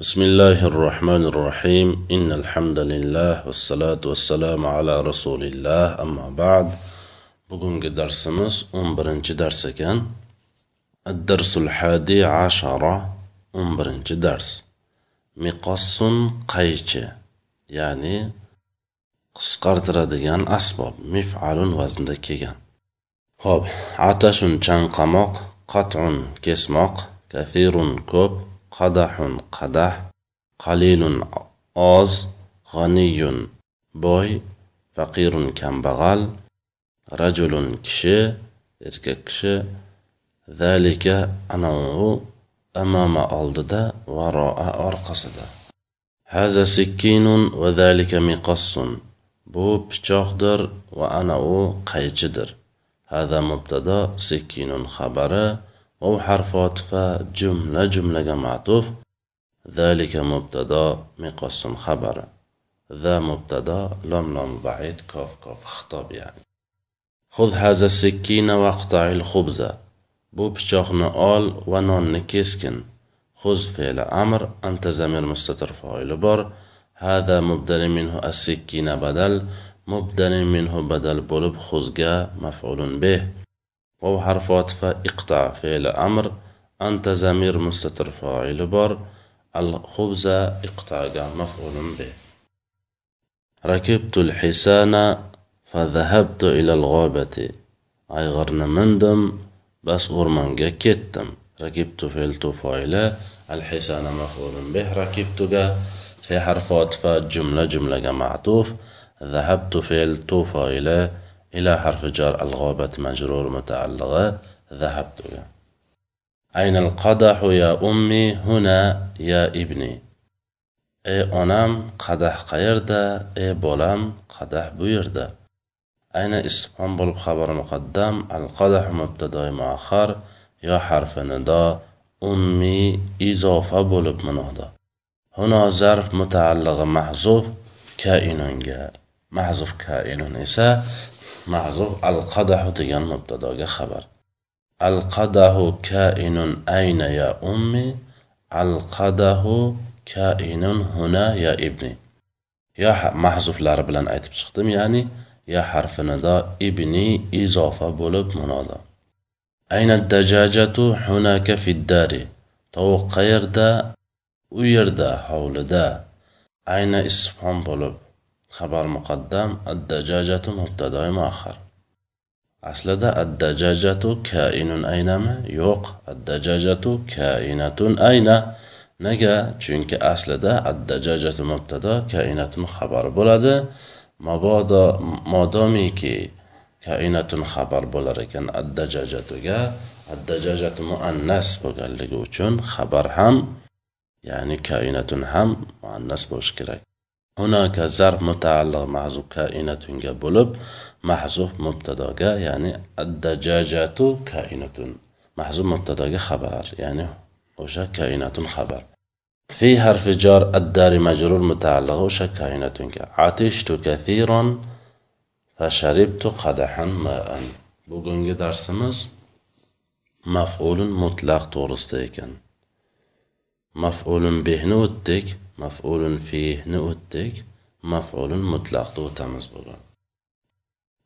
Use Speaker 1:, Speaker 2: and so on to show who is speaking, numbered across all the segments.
Speaker 1: بسم الله الرحمن الرحيم إن الحمد لله والصلاة والسلام على رسول الله أما بعد بقوم درس مس أمبرنج درس كان الدرس الحادي عشرة أمبرنج درس مقص قيچة يعني قسقرت رديان أسباب مفعل وزن دكيان هوب عطش چنقمق قطع كسمق كثير كوب qadahun qadah qalilun oz g'aniyun boy faqirun kambag'al rajulun kishi erkak kishi. Zalika anavu amama oldida varoa orqasida. Haza sikkinun va zalika miqassun. Bu pichoqdir va ana u qaychidir. Hada mubtado sikkinun xabari أو حرف عطف جملة جملة معطوف ذلك مبتدا مقسم خبر. ذا مبتدا لم لم بعيد كاف كاف خطاب يعني. خذ هذا السكين واقطع الخبز. بو بشاخن آل ونون نكيسكن خذ فعل أمر أنت زمير مستتر فاعل بار. هذا مبدل منه السكين بدل. مبدل منه بدل بولب خزجا مفعول به. وو حرف عطف اقطع فعل أمر. أنت زمير مستتر فاعل بار. الخبز اقطع مفعول به. ركبت الحصان فذهبت إلى الغابة. أي غرنمندم بس غرمانجا كتم. ركبت فعل فاعل الحصان مفعول به. ركبت جا في حرف عطف جملة جملة جمع معطوف. ذهبت فعل فاعل إلى حرف جر الغابة مجرور متعلقة. ذهبت أين القدح يا أمي؟ هنا يا ابني. أي أنام قدح قيردا. أي بولام قدح بيردا أين اسم بالخبر مقدم القدح مبتدأ مؤخر يا حرف ندا أمي إضافة بولب منادا هنا ظرف متعلق محذوف كائنون جاء. محذوف كائنون إسا محذوف القدح ديگر مبتدا خبر. القدح كائن أين يا أمي؟ القدح كائن هنا يا ابني. يا محذوف لار بلان айтып чыктым яни يا حرفنا دا ابني إضافة بولوب منادا. أين الدجاجة؟ هناك في الدار. تو قيردا ويردا حولدا. أين اسفهم بولوب xabar muqaddam ad-dajajatu mubtadoi muaxar aslida addajajatu kainun aynami? Yo'q addajajatu kainatun ayna. Nega? Chunki aslida addajajatu mubtado kainatun xabar bo'ladi. Mabodo modomiki kainatun xabar bo'lar ekan addajajatuga addajajatu muannas bo'lganligi uchun xabar ham ya'ni kainatun ham muannas bo'lishi kerak. هناك ظرف متعلق محذوف كائنة بولب محذوف مبتداga ya'ni الدجاجة كائنة. محذوف مبتداga خبر يعني o'sha كائنة خبر. في حرف جار الدار مجرور متعلق o'sha كائنة عطشت كثيرا فشربت قدحا ماء. bugungi darsimiz maf'ulun mutlaq to'g'risida ekan maf'ulun behni maf'ulun fihni o'tdik maf'ulun mutlaqni o'tamiz bugun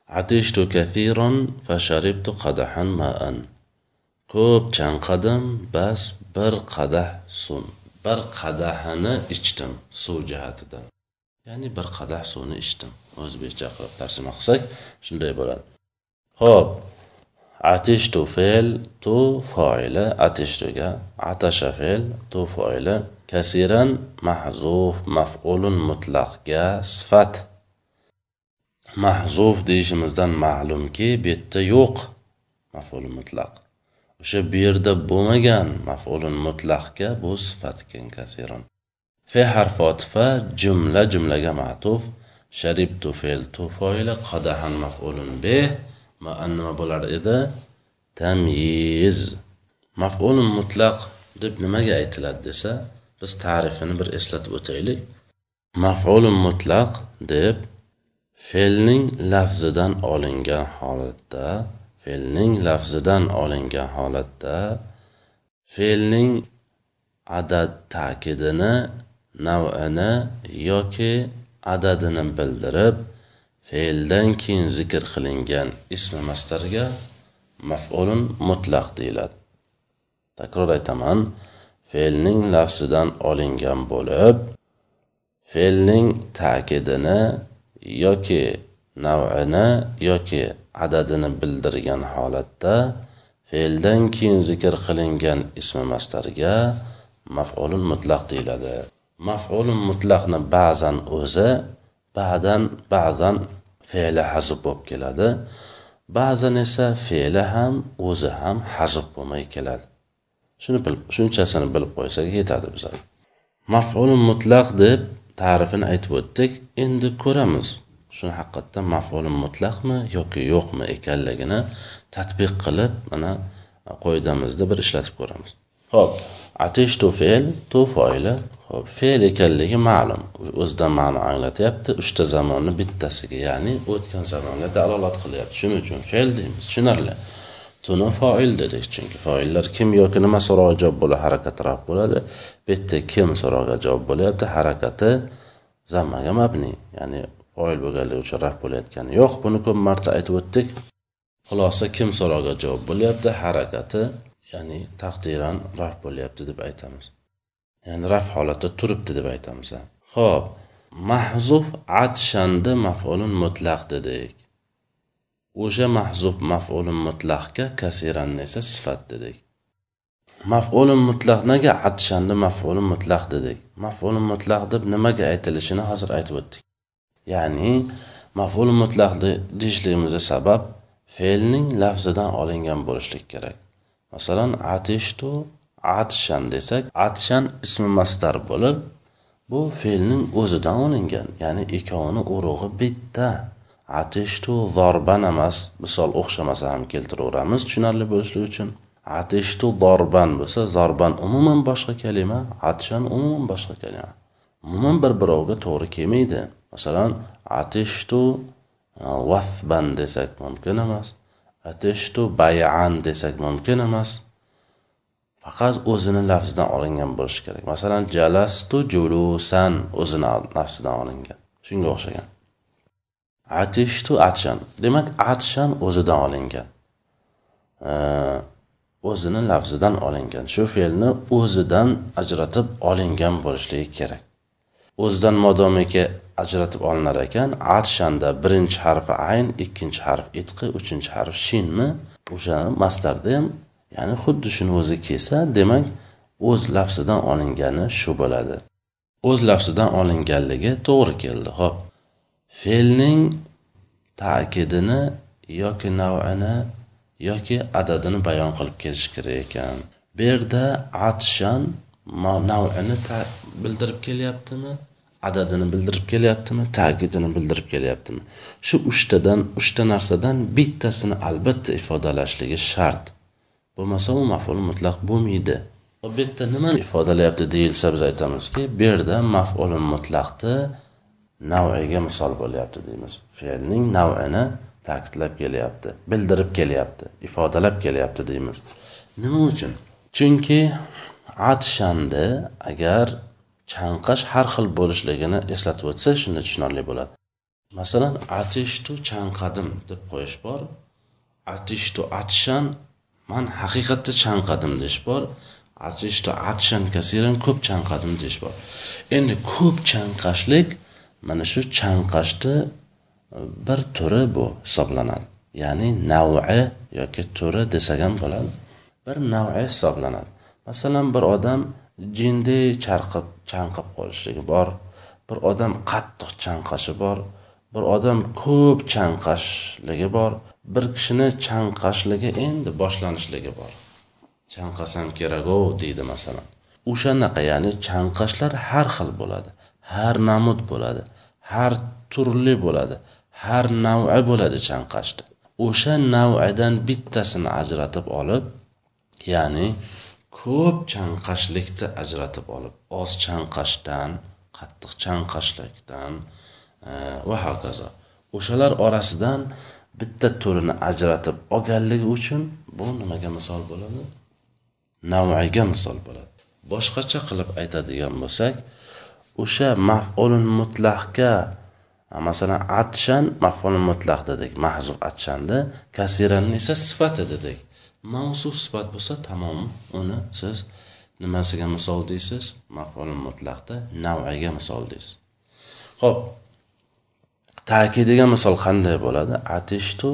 Speaker 1: atishtu kathiron fasharibtu qadahan ma'an. Ko'p chanqadim bas bir qadah suv bir qadahini ichdim suv jihatidan ya'ni bir qadah suvni ichdim. O'zbekcha qilib tarjima qilsak shunday bo'ladi. Ho'p. Atishtu fe'l tu foili atishtuga atasha fe'l tu foili kasiran mahzuf maf'ulun mutlaqga sifat. Mahzuf deyishimizdan ma'lumki bu yerda yo'q maf'ul mutlaq. O'sha bu yerda bo'lmagan maf'ulun mutlaqga bu sifat ekan kasirun fe harfi otifa jumla jumlaga ma'tuf. Sharibtu fe'l tufoyli qadahan maf'ulun bih nima bo'lar edi tamyiz. Maf'ulun mutlaq deb nimaga aytiladi desa biz ta'rifini bir eslatib o'taylik. Maf'ulun mutlaq deb fe'lning lafzidan olingan holatda fe'lning lafzidan olingan holatda fe'lning adad ta'kidini nav'ini yoki adadini bildirib fe'ldan keyin zikr qilingan ismi mastarga maf'ulun mutlaq deyiladi. Takror aytaman fe'lning lafzidan olingan bo'lib fe'lning ta'kidini yoki nav'ini yoki adadini bildirgan holatda fe'ldan keyin zikr qilingan ismi mastarga maf'ulun mutlaq deyiladi. Maf'ulun mutlaqni ba'zan o'zi ba'dan ba'zan fe'li hazb bo'lib keladi. Ba'zan esa fe'li ham o'zi ham hazb bo'lmay keladi. Shuni bilib shunchasini bilib qo'ysak yetadi bizga maf'ulun mutlaq deb ta'rifini aytib o'tdik endi ko'ramiz shuni haqiqatdan maf'ulun mutlaqmi yoki yo'qmi ekanligini tadbiq qilib mana qoidamizda bir ishlatib ko'ramiz. Ho'p atishtu fe'l tu foili ho'p fe'l ekanligi ma'lum. O'zidan ma'no anglatyapti uchta zamonni bittasiga ya'ni o'tgan zamonga dalolat qilyapti. Shuning uchun fe'l deymiz tushunarli. Tuni foil dedik chunki foillar kim yoki nima so'rog'iga javob bo'ladi harakat raf bo'ladi. Bu yerda kim so'rog'iga javob bo'lyapti harakati zammaga mabni. Ya'ni foil bo'lganligi uchun raf bo'layotgani yo'q. Buni ko'p marta aytib o'tdik. Xulosa kim so'rog'iga javob bo'lyapti harakati ya'ni taqdiran raf bo'lyapti deb aytamiz. Ya'ni raf holatda turibdi deb aytamiz ho'p mahzuf atshandi maf'ulun mutlaq dedik. O'sha mahzub maf'ulun mutlaqga kasiranni esa sifat dedik. Maf'ulun mutlaq nega atshanda maf'ulun mutlaq dedik? Maf'ulun mutlaq deb nimaga aytilishini hozir aytib o'tdik. Ya'ni maf'ul mutlaq deyishligimizga sabab fe'lning lafzidan olingan bo'lishlik kerak. Masalan atishtu atshan desak atshan ismi mastar bo'lib bu fe'lning o'zidan olingan ya'ni ikkovini urug'i bitta. Atishtu zorban emas. Misol o'xshamasa ham keltiraveramiz tushunarli bo'lishligi uchun. Atishtu zorban bo'lsa zorban umuman boshqa kalima atshan umuman boshqa kalima. Umuman bir birovga to'g'ri kelmaydi. Masalan atishtu e, vasban desak mumkin emas. Atishtu bayan desak mumkin emas. Faqat o'zini lafzidan olingan bo'lishi kerak. Masalan jalastu julusan o'zini nafsidan olingan. Shunga o'xshagan. Atishtu atshan demak atshan o'zidan olingan. O'zini lafzidan olingan. Shu fe'lni o'zidan ajratib olingan bo'lishligi kerak. O'zidan modomiki ajratib olinar ekan atshanda birinchi harfi ayn ikkinchi harf itqi uchinchi harf shinmi? O'sha mastarda ham ya'ni xuddi shuni o'zi kelsa demak o'z lafzidan olingani shu bo'ladi. O'z lafzidan olinganligi to'g'ri keldi ho'p. Fe'lning ta'kidini yoki nav'ini yoki adadini bayon qilib kelish kerak ekan. Bu yerda atshan nav'ini bildirib kelyaptimi adadini bildirib kelyaptimi ta'kidini bildirib kelyaptimi? Shu uchtadan uchta narsadan bittasini albatta ifodalashligi shart. Bo'lmasa u maf'ul mutlaq bo'lmaydi. Bu yerda nimani ifodalayapti deyilsa biz aytamizki bu yerda maf'ul mutlaqni nav'iga misol bo'lyapti deymiz. Fe'lning nav'ini ta'kidlab kelyapti bildirib kelyapti ifodalab kelyapti deymiz. Nima uchun? Chunki atshanni agar chanqash har xil bo'lishligini eslatib o'tsa shunda tushunarli bo'ladi. Masalan atishtu chanqadim deb qo'yish bor. Atishtu atshan man haqiqatda chanqadim deyish bor. Atishtu atshan kasiran ko'p chanqadim deyish bor. Endi ko'p chanqashlik mana shu chanqashni e, bir turi bu hisoblanadi. Ya'ni nav'i yoki turi desak ham bo'ladi. Bir nav'i hisoblanadi. Masalan bir odam jinday charqib chanqib qolishligi bor. Bir odam qattiq chanqashi bor. Bir odam ko'p chanqashligi bor. Bir kishini chanqashligi endi boshlanishligi bor. Chanqasam kerak-ov deydi masalan. O'shanaqa ya'ni chanqashlar har xil bo'ladi. Har namud bo'ladi. Har turli bo'ladi har nav'i bo'ladi chanqashda. O'sha nav'idan bittasini ajratib olib ya'ni ko'p chanqashlikni ajratib olib oz chanqashdan qattiq chanqashlikdan e, va hokazo. O'shalar orasidan bitta turini ajratib olganligi uchun bu nimaga misol bo'ladi? Navaga misol bo'ladi. Boshqacha qilib aytadigan bo'lsak o'sha maf'ulun mutlaqga masalan atshan maf'ulun mutlaq dedik mahzuf atshanni kasiranni esa sifati dedik. Mavsuf sifat bo'lsa tamom uni siz nimasiga misol deysiz? Maf'ulun mutlaqda nav'iga misol deysiz. Ho'p ta'kidiga misol qanday bo'ladi? Atishtu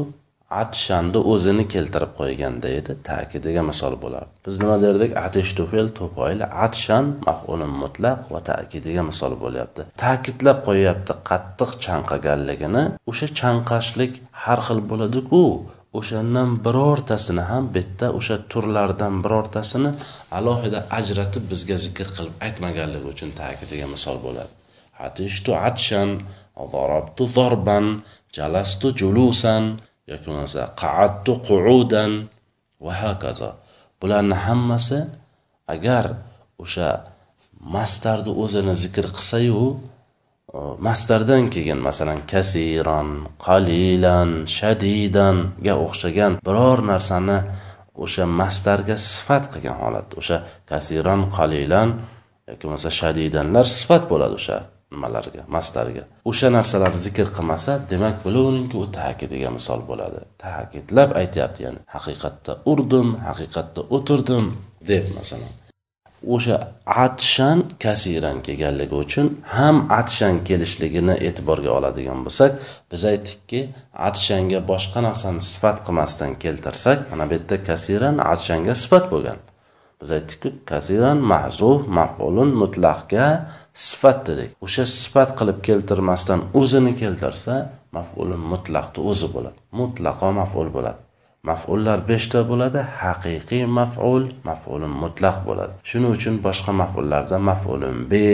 Speaker 1: atshanni o'zini keltirib qo'yganda edi ta'kidiga misol bo'lardi. Biz nima derdik? Atishtufel to'poyli atshan maf'ulun mutlaq va ta'kidiga misol bo'lyapti. Ta'kidlab qo'yyapti qattiq chanqaganligini. O'sha chanqashlik har xil bo'ladiku. O'shandan birortasini ham bitta o'sha turlardan birortasini alohida ajratib bizga zikr qilib aytmaganligi uchun ta'kidiga misol bo'ladi. Atishtu atshan darabtu zorban jalastu julusan yoki bo'lmasa qaattu qu'udan va hokazo. Bularni hammasi agar o'sha mastarni o'zini zikr qilsayu mastardan keyin masalan kasiron qalilan shadidanga o'xshagan biror narsani o'sha mastarga sifat qilgan holatda o'sha kasiron qalilan yoki bo'lmasa shadidanlar sifat bo'ladi o'sha nimalarga mastarga o'sha narsalarni zikr qilmasa demak bilaveringki u ta'kidiga misol bo'ladi. Ta'kidlab aytyapti ya'ni haqiqatda urdim haqiqatda o'tirdim deb masalan. O'sha atshan kasiran kelganligi uchun ham atshan kelishligini e'tiborga oladigan bo'lsak biz aytdikki atshanga boshqa narsani sifat qilmasdan keltirsak mana bu yerda kasiran atshanga sifat bo'lgan. Biz aytdikku kasiran mahzuf maf'ulun mutlaqga sifat dedik. O'sha sifat qilib keltirmasdan o'zini keltirsa maf'ulun mutlaqni o'zi bo'ladi. Mutlaqo maf'ul bo'ladi. Maf'ullar beshta bo'ladi haqiqiy maf'ul maf'ulun mutlaq bo'ladi. Shuning uchun boshqa maf'ullarda maf'ulun bi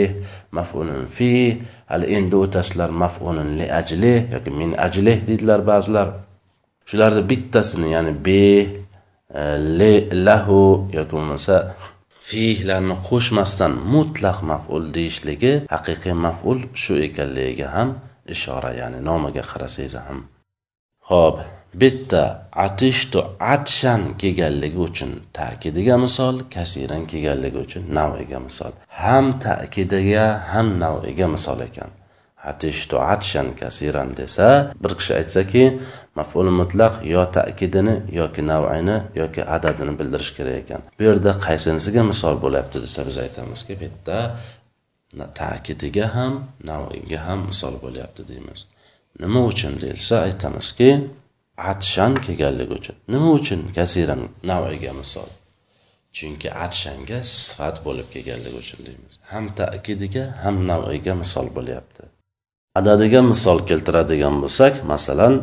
Speaker 1: maf'ulun fi hali endi o'tasizlar maf'ulun li ajli yoki min ajli deydilar ba'zilar. Shularni bittasini ya'ni be Э, lahu yoki bo'lmasa fe'llarni qo'shmasdan mutlaq maf'ul deyishligi haqiqiy maf'ul shu ekanligiga ham ishora ya'ni nomiga qarasangiz ham. Ho'p bitta atishtu atshan kelganligi uchun ta'kidiga misol kasiran kelganligi uchun naviga misol. Ham ta'kidiga ham naviga misol ekan. Atishtu atshan kasiran desa bir kishi aytsaki maf'ul mutlaq yo ta'kidini yoki nav'ini yoki adadini bildirish kerak ekan. Bu yerda qaysinisiga misol bo'lyapti desa biz aytamizki bu yerda ta'kidiga ham nav'iga ham misol bo'lyapti deymiz. Nima uchun deyilsa aytamizki atshan kelganligi uchun. Nima uchun kasiran naviga misol? Chunki atshanga sifat bo'lib kelganligi uchun deymiz. Ham ta'kidiga ham naviga misol bo'lyapti. Adadiga misol keltiradigan bo'lsak masalan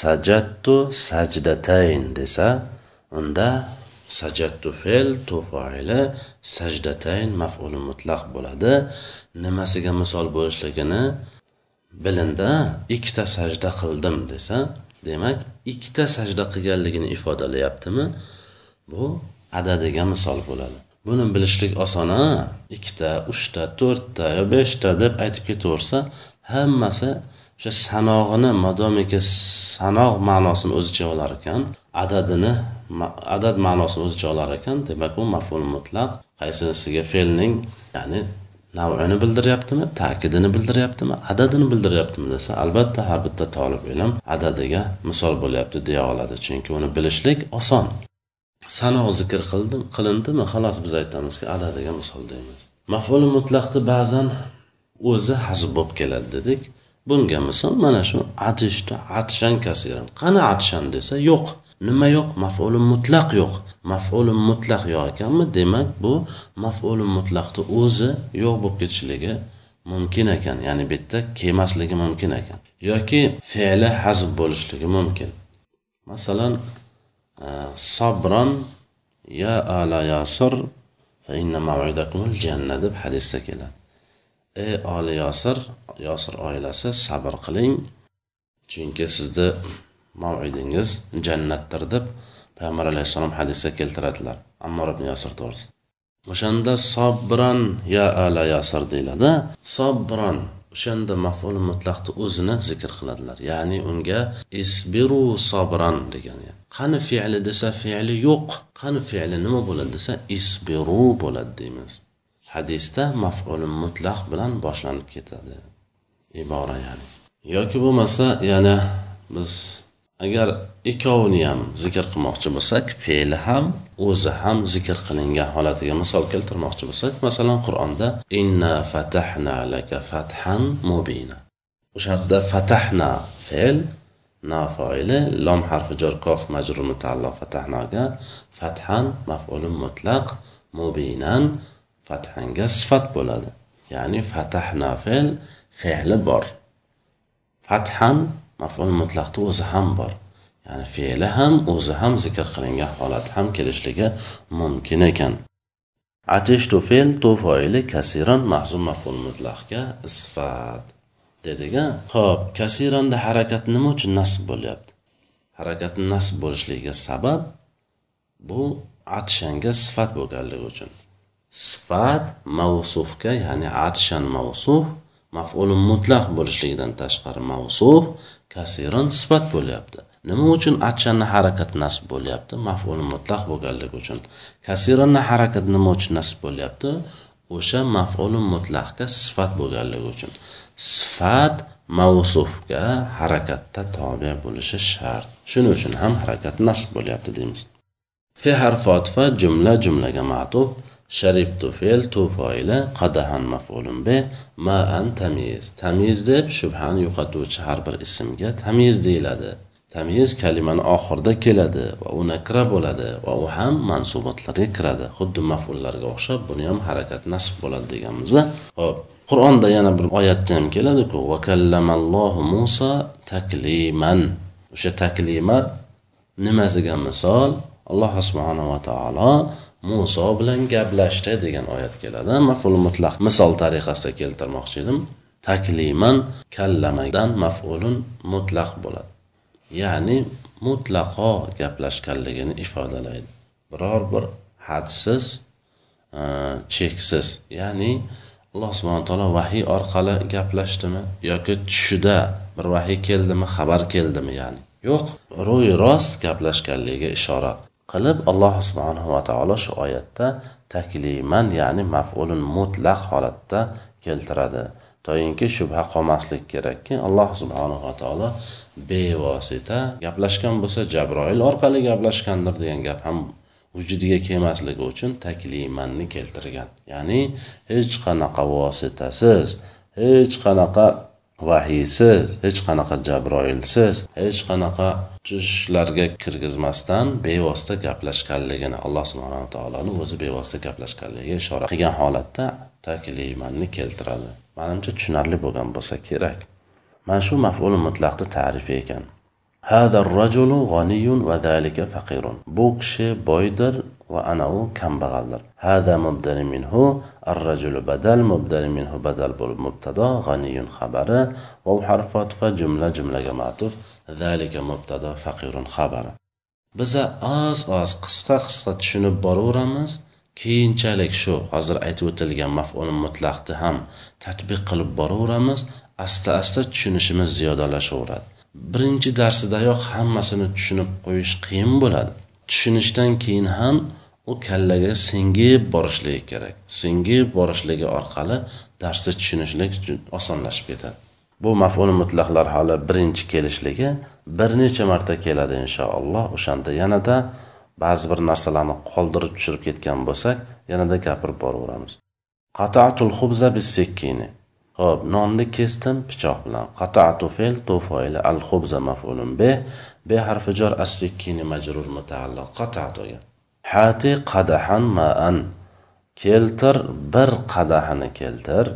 Speaker 1: sajattu sajdatayn desa unda sajattu fe'l to'foili sajdatayn maf'uli mutlaq bo'ladi. Nimasiga misol bo'lishligini bilinda ikkita sajda qildim desa demak ikkita sajda qilganligini ifodalayaptimi bu adadiga misol bo'ladi. Buni bilishlik oson a ikkita uchta to'rtta yo beshta deb aytib ketaversa hammasi o'sha sanog'ini modomiki sanoq ma'nosini o'zicha olar ekan adadini adad ma'nosini o'zicha olar ekan demak bu maful mutlaq. Qaysinisiga fe'lning ya'ni navini bildiryaptimi ta'kidini bildiryaptimi adadini bildiryaptimi desa albatta har bitta tolib ilm adadiga misol bo'lyapti deya oladi chunki uni bilishlik oson. Sano zikr qildim qilindimi? Xolos biz aytamizki adadiga misol deymiz. Maful mutlaqni ba'zan o'zi hazb bo'lib keladi dedik. Bunga misol mana shu atishda atshan kasiran. Qani atshan desa yo'q. Nima yo'q? Maf'ulun mutlaq yo'q. Maf'ulun mutlaq yo'q ekanmi? Demak bu maf'ulun mutlaqni o'zi yo'q bo'lib ketishligi mumkin ekan. Ya'ni bu yerda kelmasligi mumkin ekan. Yoki fe'li hazb bo'lishligi mumkin. Masalan e, sabron ya ala yasir fa inna mav'idakumul janna deb hadisda keladi. Ey oli yosir yosir oilasi sabr qiling. Chunki sizni mav'idingiz jannatdir deb payg'ambar alayhissalom hadisda keltiradilar. Ammor ibn yosir to'g'risida o'shanda sobbiron ya ala yosir deyiladi. Sobbiron o'shanda maful mutlaqni o'zini zikr qiladilar. Ya'ni unga isbiru sobran degan qani fe'li desa fe'li yo'q qani fe'li nima bo'ladi desa isbiru bo'ladi deymiz. Hadisda maf'ul mutlaq bilan boshlanib ketadi. Ibora ya'ni. Yoki bo'lmasa yana biz agar ikkovini ham zikr qilmoqchi bo'lsak fe'li ham o'zi ham zikr qilingan holatiga misol keltirmoqchi bo'lsak masalan qur'onda inna fatahna laka fathan mubina o'sha yerda fatahna fe'l na foili lom harfi jor kof majrur mutaallo fatahnoga fathan maf'ulun mutlaq mubinan fathanga sifat bo'ladi. Ya'ni fatahna fe'l fe'li bor. Fathan maf'ul mutlaqni o'zi ham bor. Ya'ni fe'li ham o'zi ham zikr qilingan holat ham kelishligi mumkin ekan. Atishtu fe'l tu foili kasiran mahzum maf'ul mutlaqga isfat. Dediga ho'p kasiranda harakat nima uchun nasb bo'lyapti? Harakatni nasb bo'lishligiga sabab bu atshanga sifat bo'lganligi uchun. Sifat mavsufga ya'ni atshan mavsuf maf'ul mutlaq bo'lishligidan tashqari mavsuf kasiron sifat bo'lyapti. Nima uchun atshanni harakat nasb bo'lyapti? Maf'ul mutlaq bo'lganligi uchun. Kasironni harakat nima uchun nasb bo'lyapti? O'sha maf'ul mutlaqga sifat bo'lganligi uchun. Sifat mavsufga harakatda tobe bo'lishi shart. Shuning uchun ham harakat nasb bo'lyapti deymiz. Fe harfotifa jumla jumlaga ma'tuf sharibtu fe'l tu qadahan maf'ulun be ma'an tamiz. Tamiz deb shubhani yo'qotuvchi har bir ismga tamiz deyiladi. Tamyiz kalimani oxirida keladi va u nakra bo'ladi va u ham mansubotlarga kiradi. Xuddi mafullarga o'xshab buni ham harakat nasb bo'ladi deganmiz hop qur'onda yana bir oyatda ham keladiku va kallamallohu muso takliman. O'sha taklima nimasiga misol? Alloh subhanava taolo muso bilan gaplashdi degan oyat keladi. Maful mutlaq misol tariqasida keltirmoqchi edim. Takliman kallamadan maf'ulun mutlaq bo'ladi. Ya'ni mutlaqo gaplashganligini ifodalaydi. Biror bir hadsiz e, cheksiz. Ya'ni alloh subhana taolo vahiy orqali gaplashdimi yoki tushida bir vahiy keldimi xabar keldimi ya'ni yo'q. Ro'y rost gaplashganligiga ishora qilib alloh subhanahu va taolo shu oyatda takliman ya'ni maf'ulun mutlaq holatda keltiradi. Toinki shubha qolmaslik kerakki alloh subhanava taolo bevosita gaplashgan bo'lsa jabroil orqali gaplashgandir degan gap ham vujudiga kelmasligi uchun taklimanni keltirgan. Ya'ni hech qanaqa vositasiz hech qanaqa vahiysiz hech qanaqa jabroilsiz hech qanaqa tushlarga kirgizmasdan bevosita gaplashganligini alloh subhanava taoloni o'zi bevosita gaplashganligiga ishora qilgan holatda taklimanni keltiradi. Manimcha tushunarli bo'lgan bo'lsa kerak. Mana shu maf'ul mutlaqni ta'rifi ekan. bu kishi boydir va anavi kambag'aldir. Badal mubtado g'aniyun xabari vov harfi otifa jumla jumlaga matuf mubtado faqirun xabari. Biza oz oz qisqa qisqa tushunib boraveramiz. Keyinchalik shu hozir aytib o'tilgan maful mutlaqni ham tadbiq qilib boraveramiz. Asta asta tushunishimiz ziyodalashaveradi birinchi darsidayoq hammasini tushunib qo'yish qiyin bo'ladi. Tushunishdan keyin ham u kallaga singib borishligi kerak. Singib borishligi orqali darsni tushunishlik osonlashib ketadi. Bu maf'ul mutlaqlar hali birinchi kelishligi bir necha marta keladi inshaalloh. O'shanda yanada ba'zi bir narsalarni qoldirib tushirib ketgan bo'lsak yanada gapirib boraveramiz. Qatatul xubza bisekkini Xo'p, nonni kesdim pichoq bilan. Qatatu fe'l tu foili al khubza maf'ulun be Bi harfi jar as-sikkini majrur mutaalliq. Qatatuga hati qadahan ma'an. Keltir bir qadahini keltir.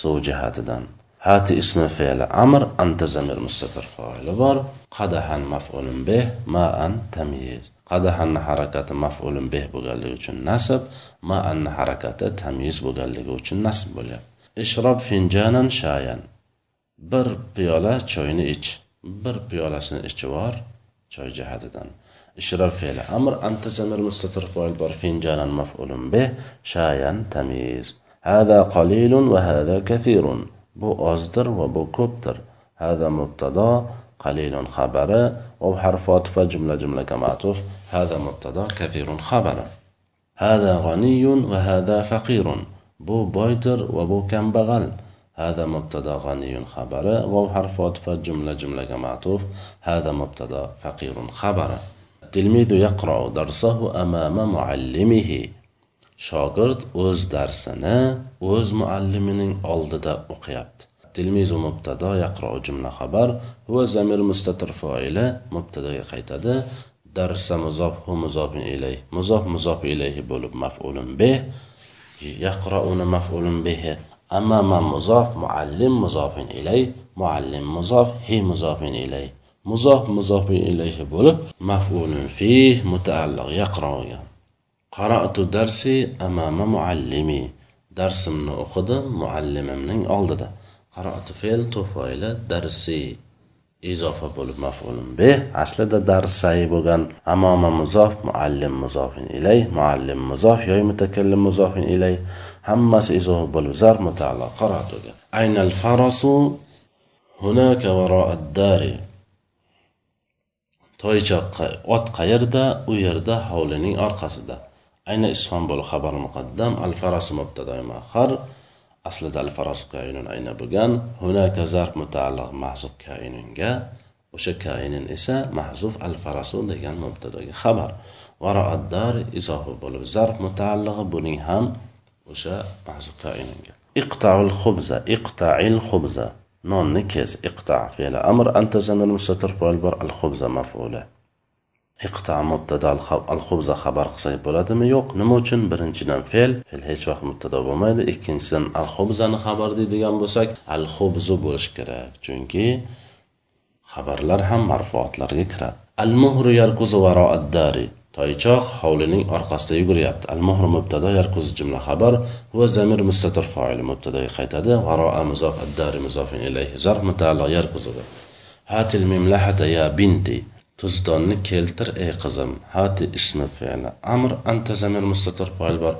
Speaker 1: Suv jihatidan hati ismi fe'li amr anta zamir mustatir foili bor. Qadahan maf'ulun bih ma'an tamyiz. Qadahanni harakati maf'ulun bih bo'lganligi uchun nasb ma'anni harakati tamyiz bo'lganligi uchun nasb bo'lyapti اشرب فنجانا شايا بر bir piyola choyni بر bir سن ichivor choy jihatidan. اشرب فعل أمر انت زمر مستتر فعل بر فنجانا مفعول به شايا تمييز هذا قليل وهذا كثير بو ازدر وبو كبتر هذا مبتدا قليل خبر وبحرف عطف جملة جملة كمعطوف هذا مبتدا كثير خبر هذا غني وهذا فقير bu boydir va bu kambag'al هذا مبتدا غني خبر واو حرف عطف جملة جملة معطوف هذا مبتدا فقير خبر التلميذ يقرأ درسه أمام معلمه shogird o'z darsini o'z muallimining oldida o'qiyapti tilmiz mubtado yaqro jumla xabar va zamir mustatir foila mubtadoga qaytadi darsa muzof hu muzofin ilayh muzof muzof ilayhi bo'lib maf'ulun bih yaqrouna maf'ulun bihi amama muzof muallim muzofin ilayh muallim muzof hi muzofin ilayh muzof muzofin ilayhi bo'lib maf'ulun fih mutaalliq yaqroga qaratu darsi amama muallimi darsimni o'qidim muallimimning oldida qaratu fe'l tufoyli darsi izofa bo'lib maf'ulun be aslida dars sayi bo'lgan amoma muzof muallim muzofin ilay muallim muzof yoy mutakallim muzofin ilay hammasi izofa bo'lib zar mutaallo qarot bo'lgan aynal farasu hunaka varo dari. Toychoq ot qayerda u yerda hovlining orqasida. Ayna isfon bo'lib xabar muqaddam al farasu mubtadoi mahar aslida al faroz kainun ayna bo'lgan. Hunaka zarf mutaalliq mahzuf kainunga o'sha kainin esa mahzuf al farasu degan mubtadoga xabar. Varoaddar izofa bo'lib zarf mutaallig'i buning ham o'sha mahzuf kainunga iqtaul xubza iqtail xubza nonni kes iqta fe'li amr anta zamir mustatir bor al xubza maf'ula. Iqta mubtada al xubza xabar qilsak bo'ladimi? Yo'q. Nima uchun? Birinchidan fe'l. Fe'l hech vaqt mubtada bo'lmaydi. Ikkinchidan al xubzani xabar deydigan bo'lsak al xubzu bo'lishi kerak. Chunki xabarlar ham marfuatlarga kiradi. Al muhru yarkuzu varo addari. Toychoq hovlining orqasida yuguryapti al muhru mubtado yarkuzu jumla xabar. Va zamir mustatir foil mubtadoga qaytadi. Varo muzof addari muzofin ilayhi zarf mutaalliq yarkuzuga hatil mimlahata ya binti. Tuzdonni keltir ey qizim hati ismi fe'li amr anta zamir mustatir foil bor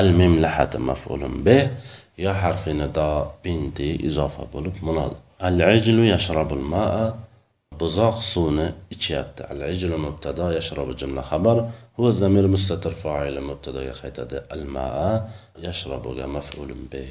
Speaker 1: al mimlahata maf'ulun bih yo harfi nido binti izofa bo'lib munod ijlu yashrabul ma'a buzoq suvni ichyapti al ijlu mubtado yashrabu jumla xabar huwa zamir mustatir foili mubtadoga qaytadi al ma'a yashrabuga maf'ulun bih